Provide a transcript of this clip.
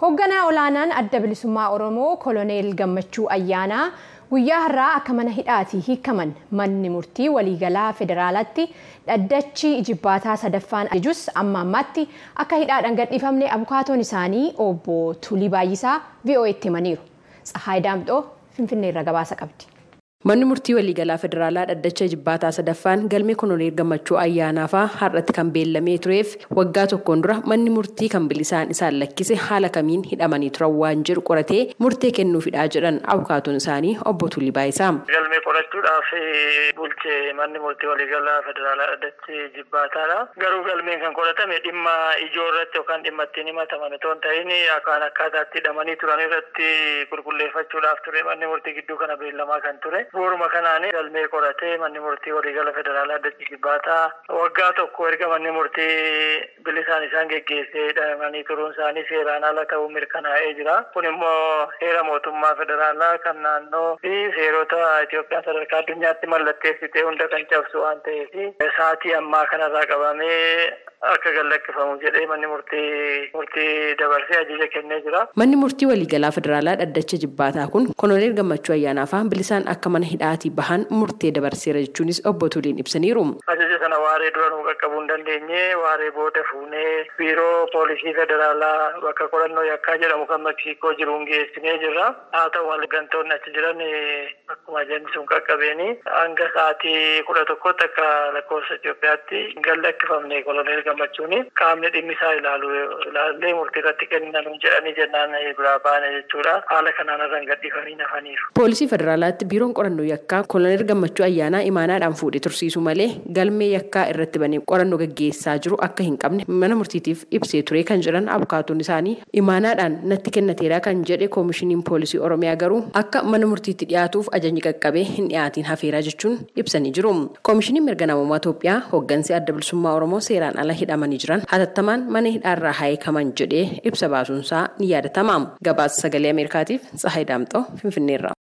Hoogganaa olaanaan adda bilisummaa Oromoo Koloneel Gammachuu Ayyaanaa guyyaa har'aa akka mana hidhaatii hiikaman manni murtii waliigalaa federaalaatti dhaddachi jibbaataa sadaffaan ajajus amma ammaatti akka hidhaadhaan gadhiifamne abukaatoon isaanii obbo Tulii Baay'isaa VOA'tti himaniiru. Tsahaay Daamxoo Finfinneerra gabaasa qabdi. Manni murtii waliigalaa federaalaa dhaddacha jibbaataa sadaffaan galmee koloneel gammachuu ayyaanaafaa har'atti kan beellamee tureef waggaa tokkoon dura manni murtii kan bilisaan isaan lakkise haala kamiin hidhamanii turan waan jedhu qoratee murtee kennuufidhaa jedhan abukaatoon isaanii obbo Tulii Baayisaa. Galmee qorachuudhaaf bulchee manni murtii waliigalaa federaalaa dhaddachi jibbaataadha. Garuu galmeen kan qoratame dhimma ijoo irratti yookaan dhimma ittiin himataman otoo hin ta'in akkaan akkaataatti hidhamanii turan irratti qulqulleeffachuudhaaf ture manni murtii gidduu kana beellamaa kan ture. Bu'uuruma kanaan galmee qoratee manni murtii waliigala federaalaa dhaddachi jibbaataa waggaa tokko erga manni murtii bilisaan isaan geggeessee hidhamanii turuun isaanii seeraan ala ta'uu mirkanaa'ee jira. Kun immoo heera mootummaa federaalaa kan naannoo fi seerota Itoophiyaa sadarkaa addunyaatti mallatteessitee hunda kan cabsu waan ta'eef sa'aatii ammaa kanarraa qabamee akka gallakkifamu jedhee manni murtii murtii dabarsee ajaja kennee jira. Manni murtii waliigalaa federaalaa dhaddacha jibbaataa kun koloneel gammachuu ayyaanaafaa bilisaan akka mana hidhaatii bahan murtee dabarseera jechuunis obbo Tuliin ibsaniiru. Kana waaree dura nu qaqqabuu hin dandeenye waaree booda fuunee biiroo poolisii federaalaa bakka qorannoo yakkaa jedhamu kan Meksiikoo jiruun geessinee jirra. Haa ta'u malee gantoonni achi jiran akkuma ajanni sun qaqqabeeni hanga sa'aatii kudha tokkotti akka lakkoofsa Itoophiyaatti hin gallakkifamne koloneel gammachuun qaamni dhimmi isaa ilaalu ilaallee murtii irratti kennan jedhanii jennaan biraa baane jechuudha. Haala kanaan irraan gadhiifamanii nafaniiru. Poolisii federaalaatti biiroon qorannoo yakkaa koloneel gammachuu ayyaanaa imaanaadhaan fuudhee tursiisu malee galmee yakkaa irratti banee qorannoo gaggeessaa jiru akka hin qabne mana murtiitiif ibsee ture kan jedhan abukaatoon isaanii imaanaadhaan natti kennateera kan jedhe koomishiniin poolisii oromiyaa garuu akka mana murtiitti dhiyaatuuf ajajni qaqqabee hin dhiyaatiin hafeeraa jechuun ibsanii jiru. koomishiniin mirga namummaa Itoophiyaa hooggansi adda bilisummaa oromoo seeraan ala hidhamanii jiran hatattamaan mana hidhaarraa haayekaman jedhee ibsa baasuunsaa ni yaadatama. gabaasa sagalee ameerikaatiif tsahayi daamxoo finfinneerra.